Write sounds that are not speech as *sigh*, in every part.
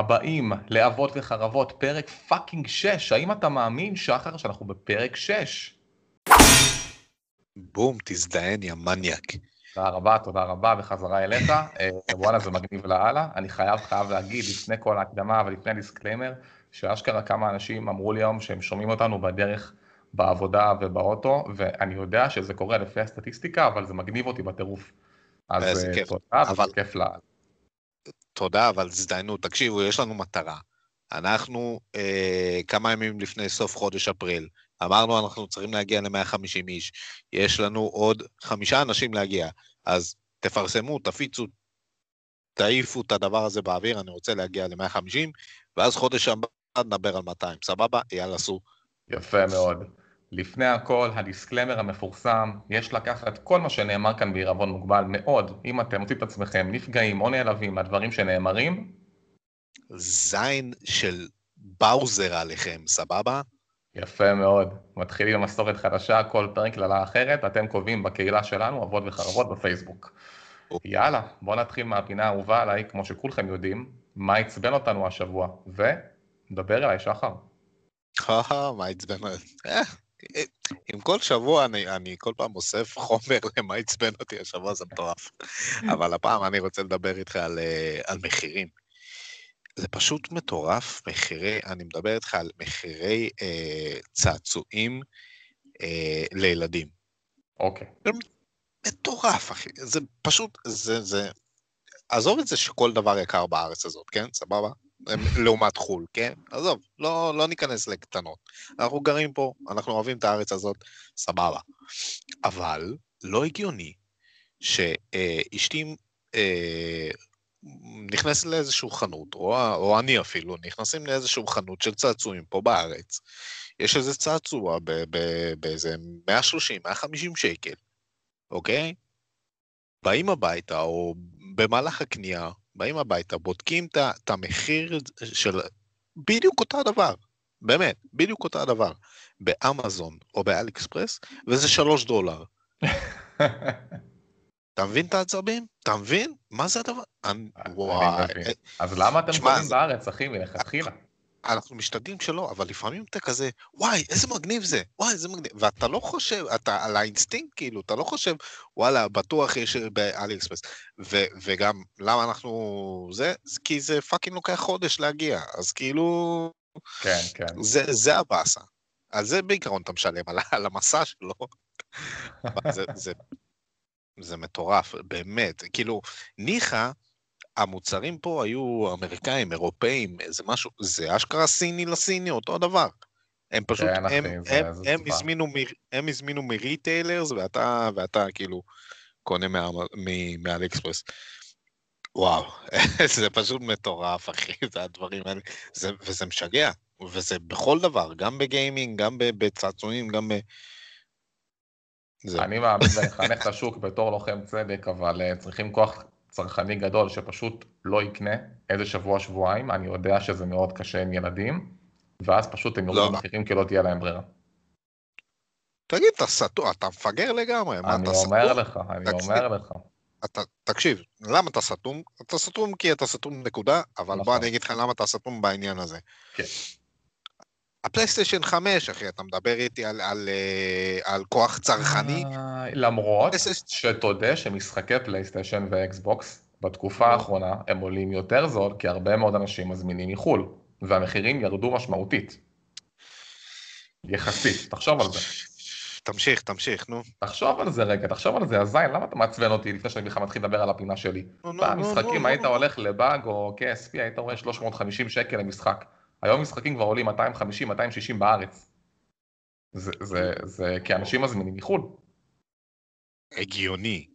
הבאים לאבות וחרבות, פרק fucking 6. האם אתה מאמין, שחר, שאנחנו בפרק 6? בום, תזדיין, יא מניאק. תודה רבה, תודה רבה, בחזרה אליך. אה, וואלה, זה מגניב לאללה. אני חייב, חייב להגיד, לפני כל ההקדמה ולפני ה disclaimer, שאשכרה כמה אנשים אמרו לי היום שהם שומעים אותנו בדרך בעבודה ובאוטו, ואני יודע שזה קורה לפי הסטטיסטיקה, אבל זה מגניב אותי בטירוף. אז אה. תודה, אבל- כיף לאללה. תודה, אבל הזדיינו. תקשיבו, יש לנו מטרה. אנחנו אה, כמה ימים לפני סוף חודש אפריל, אמרנו אנחנו צריכים להגיע ל-150 איש. יש לנו עוד חמישה אנשים להגיע, אז תפרסמו, תפיצו, תעיפו את הדבר הזה באוויר, אני רוצה להגיע ל-150, ואז חודש הבא נדבר על 200, סבבה? יאללה, סעו. יפה מאוד. לפני הכל, הדיסקלמר המפורסם, יש לקחת כל מה שנאמר כאן בעירבון מוגבל מאוד, אם אתם מוצאים את עצמכם נפגעים או נעלבים מהדברים שנאמרים, זין של באוזר עליכם, סבבה? יפה מאוד. מתחילים עם מסורת חדשה, כל פרק קללה אחרת, אתם קובעים בקהילה שלנו, אבות וחרבות בפייסבוק. יאללה, בואו נתחיל מהפינה האהובה עליי, כמו שכולכם יודעים, מה עצבן אותנו השבוע, ונדבר אליי, שחר. *laughs* מה עצבן? אה, עם כל שבוע אני, אני כל פעם אוסף חומר *laughs* למה עצבן אותי השבוע, זה מטורף. *laughs* אבל הפעם אני רוצה לדבר איתך על, אה, על מחירים. זה פשוט מטורף, מחירי, אני מדבר איתך על מחירי אה, צעצועים אה, לילדים. אוקיי. מטורף, אחי. זה פשוט, זה, זה... עזוב את זה שכל דבר יקר בארץ הזאת, כן? סבבה? לעומת חו"ל, כן? עזוב, לא, לא ניכנס לקטנות. אנחנו גרים פה, אנחנו אוהבים את הארץ הזאת, סבבה. אבל לא הגיוני שאשתי אה, נכנסת לאיזשהו חנות, או, או אני אפילו, נכנסים לאיזשהו חנות של צעצועים פה בארץ. יש איזה צעצוע באיזה 130-150 שקל. אוקיי? באים הביתה, או במהלך הקנייה, באים הביתה, בודקים את המחיר של בדיוק אותו הדבר, באמת, בדיוק אותו הדבר, באמזון או באליקספרס, וזה שלוש דולר. *laughs* אתה מבין את העצבים? אתה מבין? מה זה הדבר? וואי. אז למה אתם קונים בארץ, אחי, מלכתחילה? אנחנו משתדלים שלא, אבל לפעמים אתה כזה, וואי, איזה מגניב זה, וואי, איזה מגניב, ואתה לא חושב, אתה על האינסטינקט, כאילו, אתה לא חושב, וואלה, בטוח יש באלי אקספרס. ו- וגם, למה אנחנו, זה, כי זה fucking לוקח חודש להגיע, אז כאילו, כן, כן. זה, זה הבאסה. על זה בעיקרון אתה משלם, על, על המסע שלו. זה, זה, זה מטורף, באמת, כאילו, ניחא, המוצרים פה היו אמריקאים, אירופאים, זה משהו, זה אשכרה סיני לסיני, אותו הדבר. הם פשוט, כן, הם, זה- הם, זה הם, זוועה. הזמינו, מ- הם הזמינו מ retailers, ואתה, ואתה כאילו קונה מה- מ- מאלי אקספרס. וואו, *laughs* זה פשוט מטורף, אחי, זה הדברים האלה, זה, וזה משגע, וזה בכל דבר, גם בגיימינג, גם בצעצועים, גם ב... זה, אני מאמין ואחנך את השוק בתור לוחם צדק, אבל אה, צריכים כוח צרכני גדול שפשוט לא יקנה איזה שבוע, שבועיים, אני יודע שזה מאוד קשה עם ילדים, ואז פשוט הם יורידו לא. מחירים כי לא תהיה להם ברירה. תגיד, אתה סתום, אתה מפגר לגמרי, מה, אני אתה אומר סתום? לך, אני. אומר לך. אתה, תקשיב, למה אתה סתום? אתה סתום כי אתה סתום נקודה, אבל בוא נכון. אני אגיד לך למה אתה סתום בעניין הזה. כן. הפלייסטיישן 5, אחי, אתה מדבר איתי על, על, אה, על כוח צרכני? אה, למרות שתודה שמשחקי פלייסטיישן ואקסבוקס בתקופה נו. האחרונה הם עולים יותר זול, כי הרבה מאוד אנשים מזמינים מחו"ל, והמחירים ירדו משמעותית. יחסית, תחשוב על זה. תמשיך, תמשיך, נו. תחשוב על זה רגע, תחשוב על זה, הזין, למה אתה מעצבן אותי לפני שאני בכלל מתחיל לדבר על הפינה שלי? נו, נו, פעם נו, משחקים נו, היית. הולך לבאג או KSP, היית רואה 350 שקל למשחק. היום משחקים כבר עולים 250, 260 בארץ. זה, זה, זה כי אנשים מזמינים מחו"ל. הגיוני.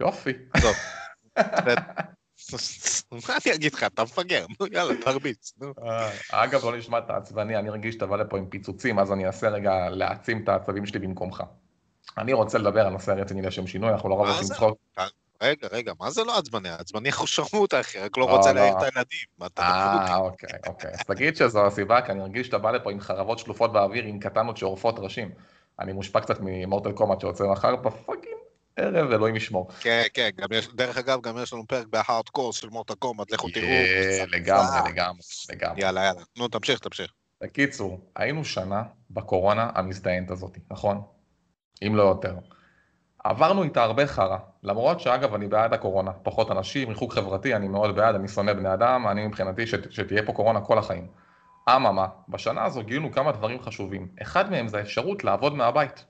יופי. טוב. מה אני אגיד לך, אתה מפגר, נו יאללה, תרביץ, נו. אה, אגב, לא נשמע את העצבני, אני רגיל שתבוא לפה עם פיצוצים, אז אני אנסה רגע להעצים את העצבים שלי במקומך. אני רוצה לדבר על נושא רציני לשם שינוי, אנחנו לא מה רוצים זה? צחוק. רגע, רגע, מה זה לא עצבני? עצבני אחושרמוטה, אחי, רק לא לא, רוצה לא. להעיר את הילדים. אה? אוקיי, אוקיי. אז תגיד שזו הסיבה, כי אני רגיל שאתה בא לפה עם חרבות שלופות באוויר, עם קטנות שעורפות ראשים. אני מושפע קצת ממורטל קומט שיוצא מחר בפאקינג ערב, אלוהים ישמור. כן, כן, גם יש, דרך אגב, גם יש לנו פרק בהארד קורס של מוטה קומט, לכו תראו. לגמרי, לגמרי, לגמרי. יאללה, יאללה. נו, תמשיך, תמשיך. בקיצור, היינו שנה בקורונה המזדיינת הזאת, נכון? אם לא יותר. עברנו איתה הרבה חרא, למרות שאגב אני בעד הקורונה, פחות אנשים, ריחוק חברתי, אני מאוד בעד, אני שונא בני אדם, אני מבחינתי שת, שתהיה פה קורונה כל החיים. אממה, בשנה הזו גילינו כמה דברים חשובים, אחד מהם זה האפשרות לעבוד מהבית.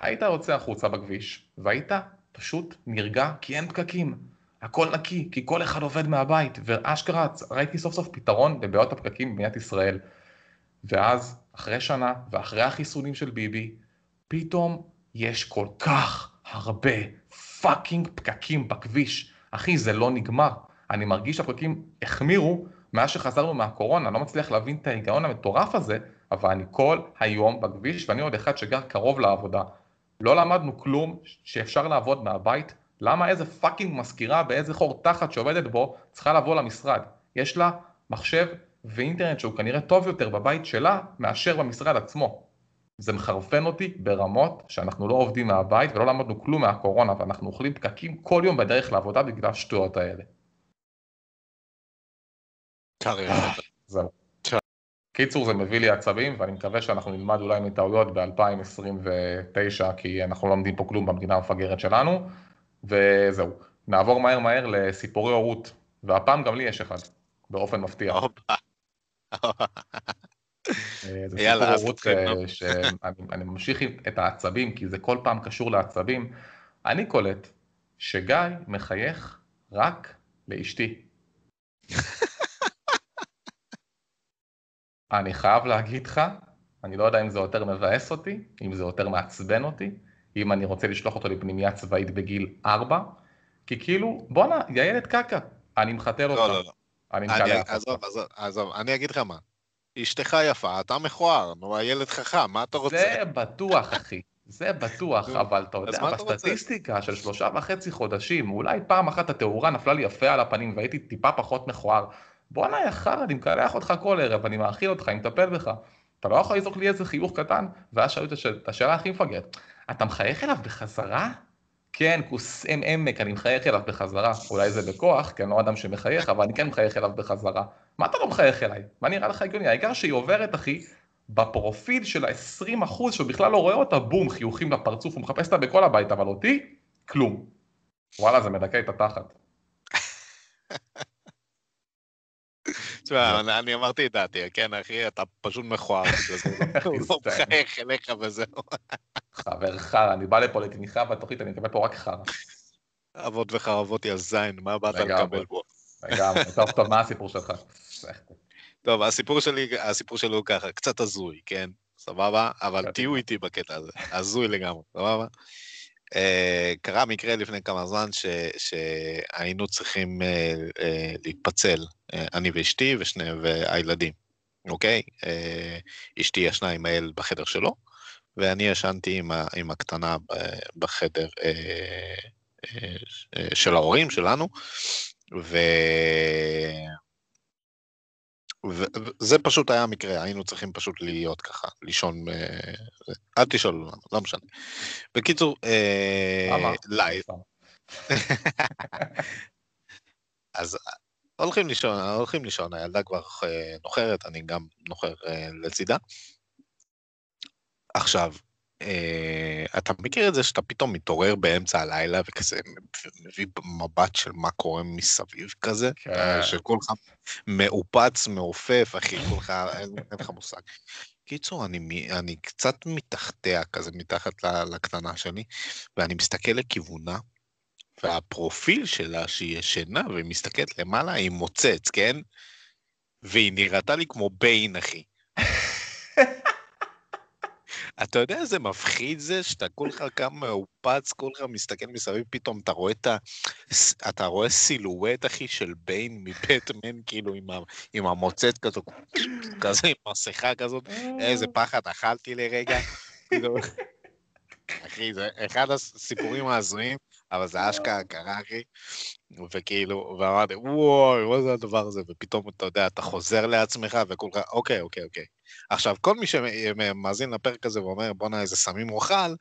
היית יוצא החוצה בכביש, והיית פשוט נרגע כי אין פקקים. הכל נקי, כי כל אחד עובד מהבית, ואשכרה ראיתי סוף סוף פתרון לבעיות הפקקים במדינת ישראל. ואז, אחרי שנה, ואחרי החיסונים של ביבי, פתאום יש כל כך הרבה פאקינג פקקים בכביש. אחי, זה לא נגמר. אני מרגיש שהפקקים החמירו מאז שחזרנו מהקורונה, אני לא מצליח להבין את ההיגיון המטורף הזה, אבל אני כל היום בכביש, ואני עוד אחד שגר קרוב לעבודה. לא למדנו כלום שאפשר לעבוד מהבית, למה איזה פאקינג מזכירה באיזה חור תחת שעובדת בו צריכה לבוא למשרד? יש לה מחשב ואינטרנט שהוא כנראה טוב יותר בבית שלה מאשר במשרד עצמו. זה מחרפן אותי ברמות שאנחנו לא עובדים מהבית ולא למדנו כלום מהקורונה ואנחנו אוכלים פקקים כל יום בדרך לעבודה בגלל השטויות האלה. זהו. קיצור זה מביא לי עצבים ואני מקווה שאנחנו נלמד אולי מטעויות ב-2029 כי אנחנו לא לומדים פה כלום במדינה המפגרת שלנו וזהו. נעבור מהר מהר לסיפורי הורות והפעם גם לי יש אחד באופן מפתיע. *laughs* סיפור הורות אה, שאני ממשיך את העצבים כי זה כל פעם קשור לעצבים. אני קולט שגיא מחייך רק לאשתי. *laughs* אני חייב להגיד לך, אני לא יודע אם זה יותר מבאס אותי, אם זה יותר מעצבן אותי, אם אני רוצה לשלוח אותו לפנימייה צבאית בגיל 4, כי כאילו, בואנה, יא ילד קקה, אני מחתל לא, אותך. לא, לא. אני מקלח אותך. עזוב, עזוב, עזוב, אני אגיד לך מה. אשתך יפה, אתה מכוער, נו, הילד חכם, מה אתה רוצה? זה בטוח, אחי. זה בטוח, אבל אתה יודע, בסטטיסטיקה של שלושה וחצי חודשים, אולי פעם אחת התאורה נפלה לי יפה על הפנים והייתי טיפה פחות מכוער. בואנה יא חרא, אני מקלח אותך כל ערב, אני מאכיל אותך, אני מטפל בך. אתה לא יכול לזרוק לי איזה חיוך קטן? ואז שאלו את השאלה הכי מפגרת, אתה מחייך אליו בחזרה? כן, כוס אם עמק, אני מחייך אליו בחזרה. אולי זה בכוח, כי אני לא אדם שמחייך, אבל אני כן מחייך אליו בחזרה. מה אתה לא מחייך אליי? מה נראה לך הגיוני? העיקר שהיא עוברת, אחי, בפרופיל של ה-20% שהוא בכלל לא רואה אותה, בום, חיוכים לפרצוף, הוא מחפש אותה בכל הבית, אבל אותי, כלום. וואלה, זה מדכא את התחת. תשמע, אני אמרתי את דעתי, כן, אחי, אתה פשוט מכוער, *laughs* הוא לא מחייך אליך וזהו. חבר חרא, אני בא לפה לתמיכה בתוכנית, אני מקבל פה רק חרא. אבות וחרבות יא זין, מה באת לקבל פה? לגמרי, טוב, טוב, מה הסיפור שלך? טוב, הסיפור שלי, הסיפור שלי הוא ככה, קצת הזוי, כן? סבבה? אבל תהיו איתי בקטע הזה, הזוי לגמרי, סבבה? Uh, קרה מקרה לפני כמה זמן ש, שהיינו צריכים uh, uh, להתפצל, אני ואשתי ושני והילדים, אוקיי? אשתי ישנה עם הילד בחדר שלו, ואני ישנתי עם, ה, עם הקטנה בחדר של ההורים שלנו, ו... וזה פשוט היה המקרה, היינו צריכים פשוט להיות ככה, לישון, אה, אל תשאלו לא משנה. בקיצור, live. *laughs* אז הולכים לישון, הולכים לישון, הילדה כבר אה, נוחרת, אני גם נוחר אה, לצידה. עכשיו, אתה מכיר את זה שאתה פתאום מתעורר באמצע הלילה וכזה מביא מבט של מה קורה מסביב כזה? כן. שכולך מעופץ, מעופף, אחי, כולך, אין, אין לך מושג. קיצור, אני, אני קצת מתחתיה כזה, מתחת לקטנה שלי, ואני מסתכל לכיוונה, והפרופיל שלה, שהיא ישנה ומסתכלת למעלה, היא מוצץ, כן? והיא נראתה לי כמו ביין, אחי. אתה יודע איזה מפחיד זה, שאתה כולך קם מאופץ, כולך מסתכל מסביב, פתאום אתה רואה את ה... אתה רואה סילואט, אחי, של ביין מבטמן, כאילו, עם, ה... עם המוצאת כזו, כזה, עם מסכה כזאת, איזה פחד אכלתי לרגע. כאילו, אחי, זה אחד הסיפורים ההזויים, אבל זה אשכרה קרה, אחי. וכאילו, ואמרתי, וואי, מה זה הדבר הזה? ופתאום, אתה יודע, אתה חוזר לעצמך, וכולך, אוקיי, אוקיי, אוקיי. עכשיו, כל מי שמאזין לפרק הזה ואומר, בואנה, איזה סמים הוא אכל,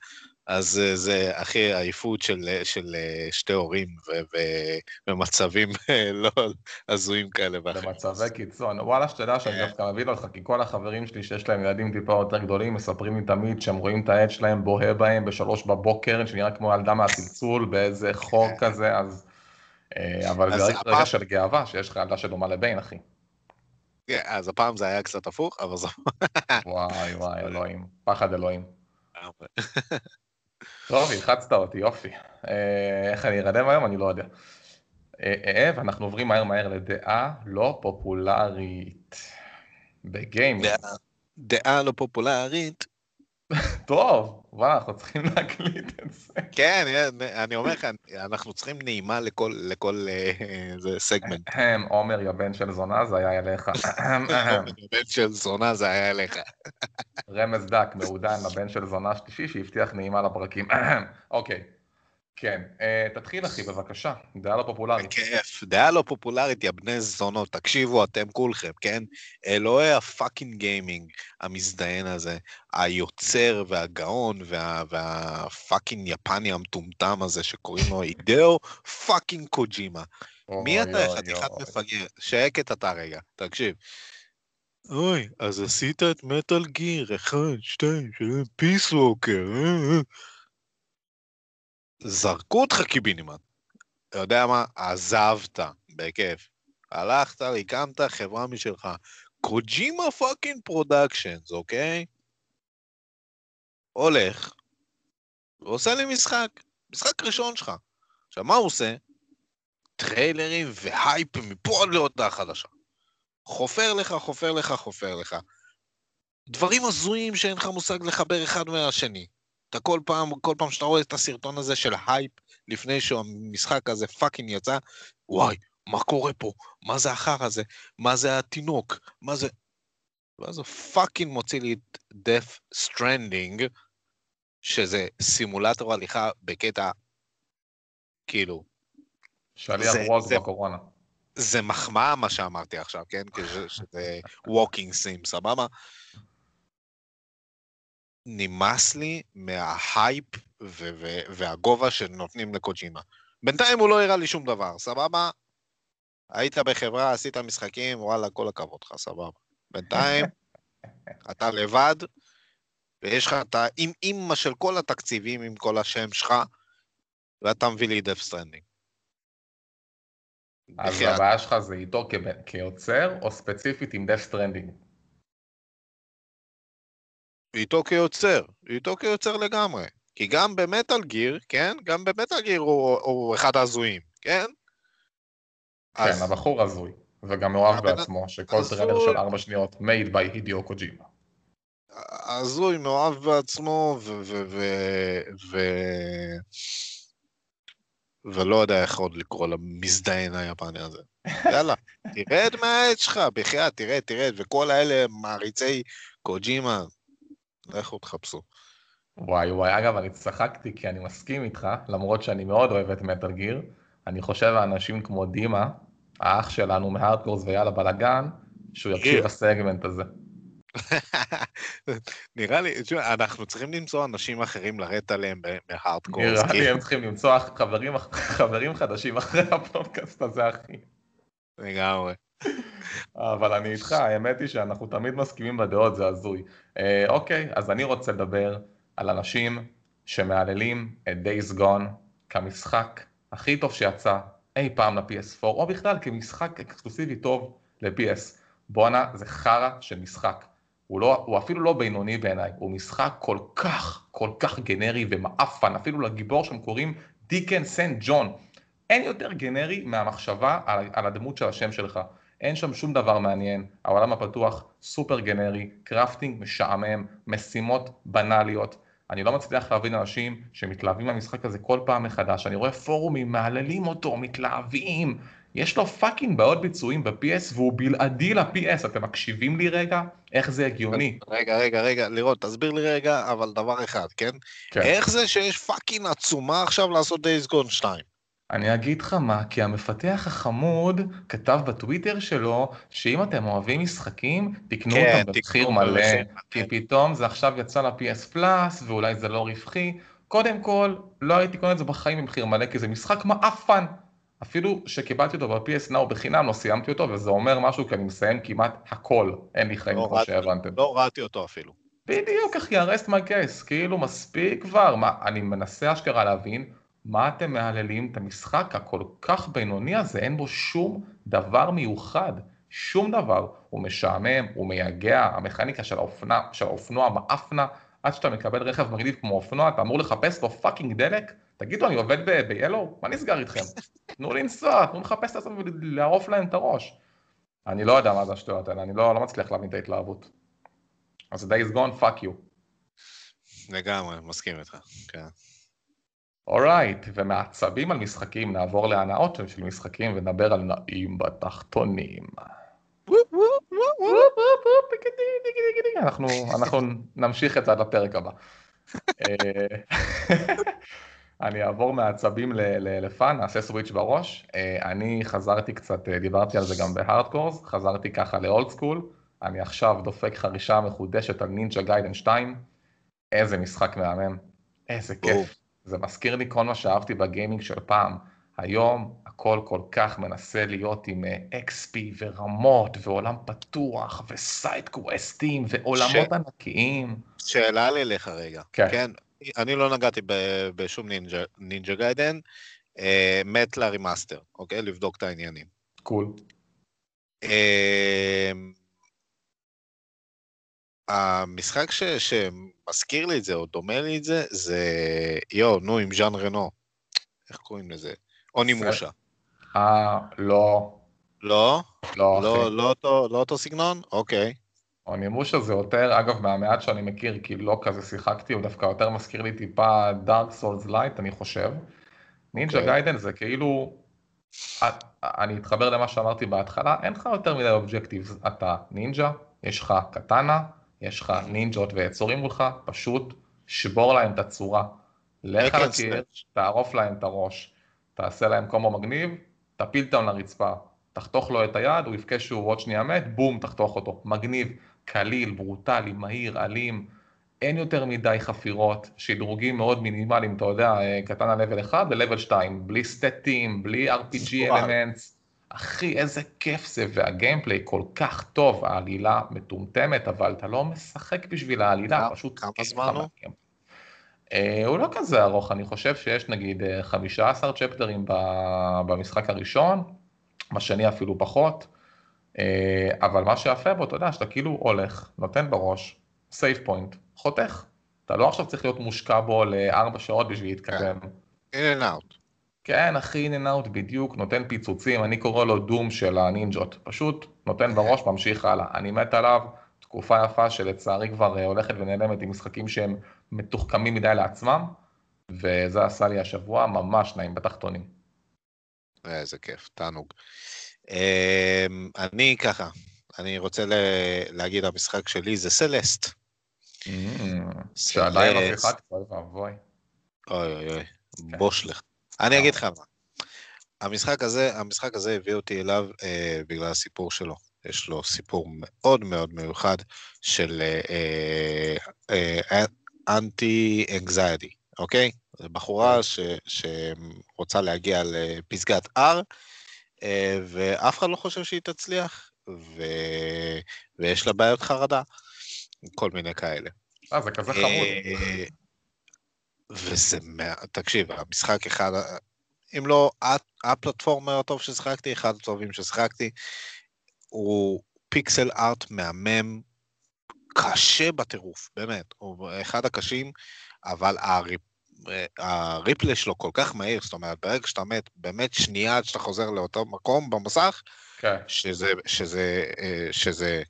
אז אה, זה הכי עייפות של, של אה, שתי הורים במצבים לא הזויים כאלה ואחרים. במצבי קיצון. וואלה, שתדע שאני דווקא מבין אותך, כי כל החברים שלי שיש להם ילדים טיפה יותר גדולים, מספרים לי תמיד שהם רואים את העד שלהם בוהה בהם בשלוש בבוקר, שנראה כמו ילדה מהצלצול, באיזה חור כן. כזה, אז... אבל זה רגע של גאווה, שיש לך ילדה שדומה לביין, אחי. כן, אז הפעם זה היה קצת הפוך, אבל זה... וואי *laughs* וואי, אלוהים. פחד אלוהים. *laughs* טוב, הלחצת אותי, יופי. אה, איך אני ארדם היום? אני לא יודע. אה, אה, ואנחנו עוברים מהר מהר לדעה לא פופולרית. בגיימינג. דעה לא פופולרית טוב, וואלה, אנחנו צריכים להקליט את זה. כן, אני אומר לך, אנחנו צריכים נעימה לכל סגמנט. עומר, יא בן של זונה, זה היה אליך. עומר, יא בן של זונה, זה היה אליך. רמז דק, מעודן לבן של זונה שלישי, שהבטיח נעימה לפרקים. אוקיי. כן, אה, תתחיל אחי בבקשה, דעה לא פופולרית. בכיף, דעה לא פופולרית, יא בני זונות, תקשיבו אתם כולכם, כן? אלוהי ה fucking gaming, המזדיין הזה, היוצר והגאון וה, וה fucking יפני המטומטם הזה שקוראים לו אידאו פאקינג קוג'ימה. מי אתה חתיכת מפגר? שקט אתה רגע, תקשיב. אוי, אז עשית את מטאל גיר, אחד, שתיים, שלוש, פיס ווקר, אה, אה. זרקו אותך קיבינימט. אתה יודע מה? עזבת, בכיף. הלכת, הקמת חברה משלך. קוג'ימה fucking Productions, אוקיי? הולך, ועושה לי משחק. משחק ראשון שלך. עכשיו, מה הוא עושה? טריילרים והייפ מפה עד להודעה חדשה. חופר לך, חופר לך, חופר לך. דברים הזויים שאין לך מושג לחבר אחד מהשני. אתה כל פעם, כל פעם שאתה רואה את הסרטון הזה של הייפ, לפני שהמשחק הזה fucking יצא, וואי, מה קורה פה? מה זה החרא הזה? מה זה התינוק? מה זה... ואז הוא fucking מוציא לי את Death Stranding, שזה סימולטור הליכה בקטע, כאילו... שליח וולט בקורונה. זה מחמאה מה שאמרתי עכשיו, כן? שזה walking sim, סבבה? נמאס לי מההייפ והגובה שנותנים לקוג'ימה. בינתיים הוא לא הראה לי שום דבר, סבבה? היית בחברה, עשית משחקים, וואלה, כל הכבוד לך, סבבה. בינתיים, *laughs* אתה לבד, ויש לך את האימא של כל התקציבים עם כל השם שלך, ואתה מביא לי Death Stranding. אז הבעיה שלך זה איתו כיוצר, או ספציפית עם Death Stranding? איתו כיוצר, איתו כיוצר לגמרי. כי גם במטאל גיר, כן? גם במטאל גיר הוא, הוא אחד ההזויים, כן? כן, אז... הבחור הזוי, וגם מאוהב בעצמו, שכל. טרלר של ארבע שניות made by הידיו קוג'ימה. הזוי, מאוהב בעצמו, ו... ו... ו... ו... ולא יודע איך עוד לקרוא למזדיין היפני הזה. *laughs* יאללה, תרד מהעץ שלך, בחייאת, תרד, תרד, וכל האלה מעריצי קוג'ימה, לכו תחפשו. וואי וואי, אגב, אני צחקתי כי אני מסכים איתך, למרות שאני מאוד אוהב את מטאל גיר. אני חושב האנשים כמו דימה, האח שלנו מהארדקורס ויאללה בלאגן, שהוא יקשיב לסגמנט הזה. *laughs* נראה לי, תשמע, אנחנו צריכים למצוא אנשים אחרים לרדת עליהם מהארדקורס. נראה לי הם צריכים למצוא חברים, חברים חדשים אחרי הפודקאסט הזה, אחי. לגמרי. אבל אני איתך, האמת היא שאנחנו תמיד מסכימים בדעות, זה הזוי. אה, אוקיי, אז אני רוצה לדבר על אנשים שמהללים את Days Gone כמשחק הכי טוב שיצא אי פעם ל-PS4, או בכלל כמשחק אקסקלוסיבי טוב ל-PS. בואנה, זה חרא של משחק. הוא, לא, הוא אפילו לא בינוני בעיניי, הוא משחק כל כך, כל כך גנרי ומעפן, אפילו לגיבור שם קוראים דיקן סנט ג'ון. אין יותר גנרי מהמחשבה על, על הדמות של השם שלך. אין שם שום דבר מעניין, העולם הפתוח סופר גנרי, crafting משעמם, משימות בנאליות. אני לא מצליח להבין אנשים שמתלהבים מהמשחק הזה כל פעם מחדש, אני רואה פורומים, מהללים אותו, מתלהבים. יש לו fucking בעיות ביצועים ב-PS והוא בלעדי ל-PS, אתם מקשיבים לי רגע? איך זה הגיוני? רגע, רגע, רגע, לראות, תסביר לי רגע, אבל דבר אחד, כן? כן. איך זה שיש fucking עצומה עכשיו לעשות Days Gone 2? אני אגיד לך מה, כי המפתח החמוד כתב בטוויטר שלו שאם אתם אוהבים משחקים, תקנו כן, אותם במחיר מלא, כי פתאום זה עכשיו יצא ל-PS פלאס ואולי זה לא רווחי, קודם כל, לא הייתי קונה את זה בחיים במחיר מלא, כי זה משחק מעפן. אפילו שקיבלתי אותו ב-PS Now בחינם, לא סיימתי אותו, וזה אומר משהו, כי אני מסיים כמעט הכל. אין לי חיים לא כמו שהבנתם. לא ראיתי אותו אפילו. בדיוק, אחי, I rest my case, כאילו מספיק כבר, מה, אני מנסה אשכרה להבין מה אתם מהללים את המשחק הכל כך בינוני הזה, אין בו שום דבר מיוחד, שום דבר, הוא משעמם, הוא מייגע, המכניקה של האופנה, של האופנוע מעפנה, עד שאתה מקבל רכב מגניב כמו אופנוע, אתה אמור לחפש לו fucking דלק, תגידו, אני עובד ב-Yellow? מה נסגר איתכם? *laughs* תנו לנסוע, תנו לחפש את עצמם ולערוף להם את הראש. אני לא יודע מה זה השטויות האלה, אני לא, לא מצליח להבין את ההתלהבות. אז Days Gone, fuck you. לגמרי, מסכים איתך. כן. אורייט, ומעצבים על משחקים נעבור להנאות של משחקים ונדבר על נעים בתחתונים. אנחנו, נמשיך את זה עד לפרק הבא. אה, אני אעבור מעצבים ל fun, נעשה switch בראש. אה, אני חזרתי קצת, אה, דיברתי על זה גם בהארדקורס, חזרתי ככה ל old school. אני עכשיו דופק חרישה מחודשת על נינג'ה גיידן 2. איזה משחק מהמם, איזה. כיף. זה מזכיר לי כל מה שאהבתי בגיימינג של פעם. היום הכל כל כך מנסה להיות עם אה, XP ורמות ועולם פתוח ו side quest ים ועולמות ש- ענקיים. שאלה לי אליך רגע. כן. כן. אני לא נגעתי ב- בשום נינג'ה- נינג'ה גיידן, אה, מת ל remaster, אוקיי? לבדוק את העניינים. cool. אה, המשחק ש, שמזכיר לי את זה, או דומה לי את זה, זה, יואו, נו, עם ז'אן רנו. איך קוראים לזה? אוני- זה- מושה. אה, לא, לא? לא, לא, אחי. לא, אותו, לא אותו סגנון? אוקיי. אונימושה זה יותר, אגב, מהמעט שאני מכיר, כי לא כזה שיחקתי, הוא דווקא יותר מזכיר לי טיפה דארק סולס light, אני חושב. נינג'ה אוקיי. גיידן זה כאילו, אני אתחבר למה שאמרתי בהתחלה, אין לך יותר מדי objectives, אתה נינג'ה, יש לך קטאנה, יש לך נינג'ות ויצורים מולך, פשוט שבור להם את הצורה. לך על and הקיר, slash. תערוף להם את הראש, תעשה להם קומו מגניב, תפיל אותם לרצפה, תחתוך לו את היד, הוא יבכה שהוא עוד שנייה מת, בום, תחתוך אותו. מגניב, קליל, ברוטלי, מהיר, אלים, אין יותר מדי חפירות, שדרוגים מאוד מינימליים, אתה יודע, אה, קטן על level 1 ל-level 2, בלי סטטים, בלי RPG. אלמנטס. אחי, איזה כיף זה, והגיימפליי כל כך טוב, העלילה מטומטמת, אבל אתה לא משחק בשביל העלילה, כמה- פשוט כמה זמן הוא? אה, הוא לא כזה ארוך, אני חושב שיש נגיד אה, 15 צ'פטרים ב- במשחק הראשון, בשני אפילו פחות, אה, אבל מה שיפה בו, אתה יודע, שאתה כאילו הולך, נותן בראש, סייף פוינט, חותך. אתה לא עכשיו צריך להיות מושקע בו לארבע שעות בשביל להתקדם. in and out. כן, אחי, אין אאוט בדיוק, נותן פיצוצים, אני קורא לו דום של הנינג'ות. פשוט נותן בראש, ממשיך הלאה. אני מת עליו, תקופה יפה שלצערי כבר אה, הולכת ונעלמת עם משחקים שהם מתוחכמים מדי לעצמם, וזה עשה לי השבוע ממש נעים בתחתונים. איזה כיף, תענוג. אמ, אני ככה, אני רוצה להגיד, המשחק שלי זה סלסט. שעדיין לא סלסט. שיחקתי, אוי ואבוי. אוי אוי אוי, כן. בוש לך. אני אגיד לך מה. המשחק הזה, המשחק הזה הביא אותי אליו אה, בגלל הסיפור שלו. יש לו סיפור מאוד מאוד מיוחד של אה, אה, אנטי אנגזיידי, אוקיי? זו בחורה ש, שרוצה להגיע לפסגת R, אה, ואף אחד לא חושב שהיא תצליח, ו, ויש לה בעיות חרדה, כל מיני כאלה. אה, זה כזה חמוד. וזה, מה- תקשיב, המשחק אחד, אם לא ה- הפלטפורמר הטוב ששיחקתי, אחד הטובים ששיחקתי, הוא פיקסל ארט מהמם, קשה בטירוף, באמת, הוא אחד הקשים, אבל הריפ, הריפלי שלו כל כך מהיר, זאת אומרת, ברגע שאתה מת, באמת שנייה עד שאתה חוזר לאותו מקום במסך, כן, שזה, שזה, אה, שזה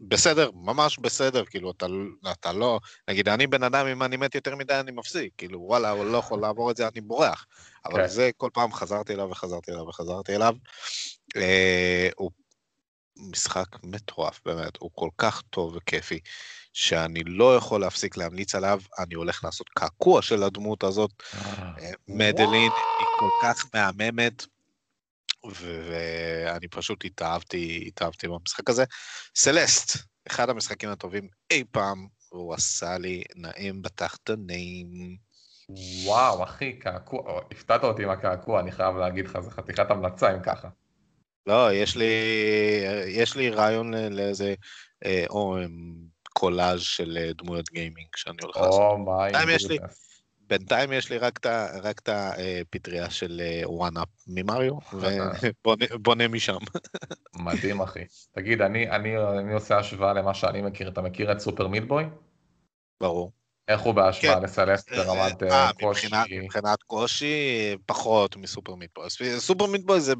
בסדר, ממש בסדר, כאילו, אתה, אתה לא, נגיד, אני בן אדם, אם אני מת יותר מדי, אני מפסיק, כאילו, וואלה, הוא לא יכול לעבור את זה, אני בורח. אבל כן. זה, כל פעם חזרתי אליו וחזרתי אליו וחזרתי אליו. אה, הוא משחק מטורף, באמת, הוא כל כך טוב וכיפי, שאני לא יכול להפסיק להמליץ עליו, אני הולך לעשות קעקוע של הדמות הזאת, אה, מדלין היא כל כך מהממת, ואני פשוט התאהבתי, התאהבתי במשחק הזה. סלסט, אחד המשחקים הטובים אי פעם, והוא עשה לי נעים בתחתונים. וואו, אחי, קעקוע, הפתעת אותי עם הקעקוע, אני חייב להגיד לך, זה חתיכת המלצה אם ככה. לא, יש לי, יש לי רעיון לאיזה, אה, או אמ, קולאז' של אה, דמויות גיימינג שאני הולך לעשות. או מיי בינתיים יש לי- רק את הפטריה של וואנאפ ממריו, ובונה משם. מדהים, אחי. תגיד, אני, אני, אני עושה השוואה למה שאני מכיר. אתה מכיר את סופר מיטבוי? ברור. איך הוא בהשוואה כן. לסלסט ברמת אה, אה, קושי? מבחינת, קושי, פחות מסופר מיטבוי. סופר מיטבוי זה,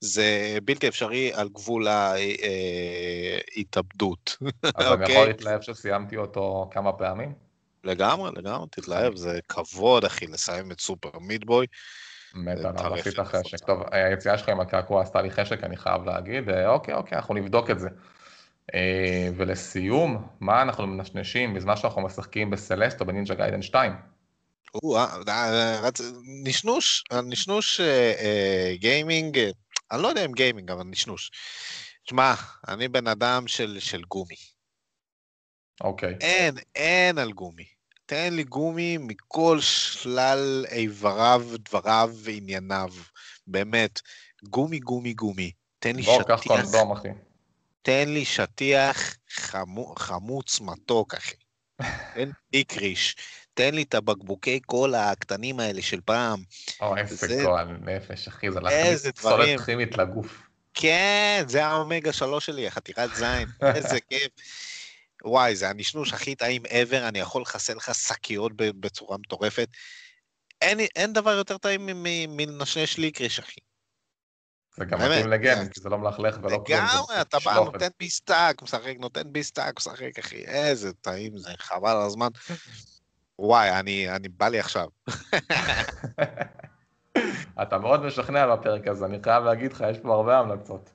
זה בלתי אפשרי על גבול ההתאבדות. אז אני אוקיי. יכול להתלהב שסיימתי אותו כמה פעמים? לגמרי, לגמרי, תתלהב, זה כבוד, אחי, לסיים את סופר מיטבוי. מת עליו, עשית של חשק. קבוצה. טוב, היציאה שלך עם הקעקוע עשתה לי חשק, אני חייב להגיד. אה, אוקיי, אוקיי, אנחנו נבדוק את זה. אה, ולסיום, מה אנחנו מנשנשים בזמן שאנחנו משחקים בסלסט או בנינג'ה גיידן 2? או, אה, נשנוש, נשנוש גיימינג, אני לא יודע אם גיימינג, אבל נשנוש. שמע, אני בן אדם של, של גומי. אוקיי. אין, אין על גומי. תן לי גומי מכל שלל איבריו, דבריו וענייניו. באמת, גומי, גומי, גומי. תן לי בוא, קח שטיח, קונדום, אחי. תן לי שטיח חמו, חמוץ מתוק, אחי. *laughs* תן לי קריש, תן לי את הבקבוקי קולה הקטנים האלה של פעם. או, איזה זה- גועל נפש, אחי, זה להכניס פסולת. כימית לגוף. כן, זה האומגה שלוש שלי, החתיכת זין, *laughs* איזה כיף. וואי, זה הנשנוש הכי טעים ever, אני יכול לחסל לך שקיות בצורה מטורפת. אין, אין דבר יותר טעים מלנשנש ליקריש, אחי. זה גם מתאים לגיימינג, כן. כי זה לא מלכלך ולא כלום. לגמרי, אתה בא. נותן ביס, טאק, משחק, נותן ביס, טאק, משחק, אחי. איזה טעים זה, חבל על הזמן. וואי, אני, אני בא לי עכשיו. *laughs* אתה מאוד משכנע בפרק הזה, אני חייב להגיד לך, יש פה הרבה המלצות.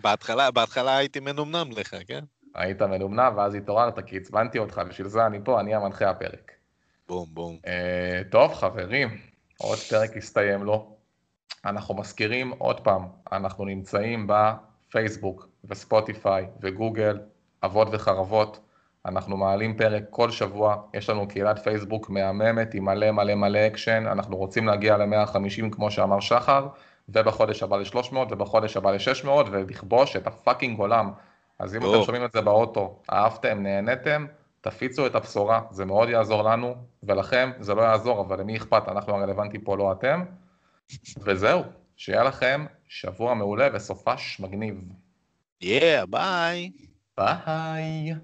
בהתחלה, בהתחלה הייתי מנומנם לך, כן? היית מנומנם ואז התעוררת, כי עצבנתי אותך, בשביל זה אני פה, אני המנחה הפרק. בום, בום. אה, טוב, חברים, עוד פרק הסתיים לו. אנחנו מזכירים עוד פעם, אנחנו נמצאים בפייסבוק וספוטיפיי וגוגל, אבות וחרבות. אנחנו מעלים פרק כל שבוע, יש לנו קהילת פייסבוק מהממת עם מלא מלא מלא אקשן, אנחנו רוצים להגיע ל-150 כמו שאמר שחר, ובחודש הבא ל-300 ובחודש הבא ל-600 ולכבוש את ה fucking עולם. אז אם טוב. אתם שומעים את זה באוטו, אהבתם, נהניתם, תפיצו את הבשורה, זה מאוד יעזור לנו, ולכם זה לא יעזור, אבל למי אכפת, אנחנו הרלוונטיים פה, לא אתם. וזהו, שיהיה לכם שבוע מעולה וסופש מגניב. יאה, ביי. ביי.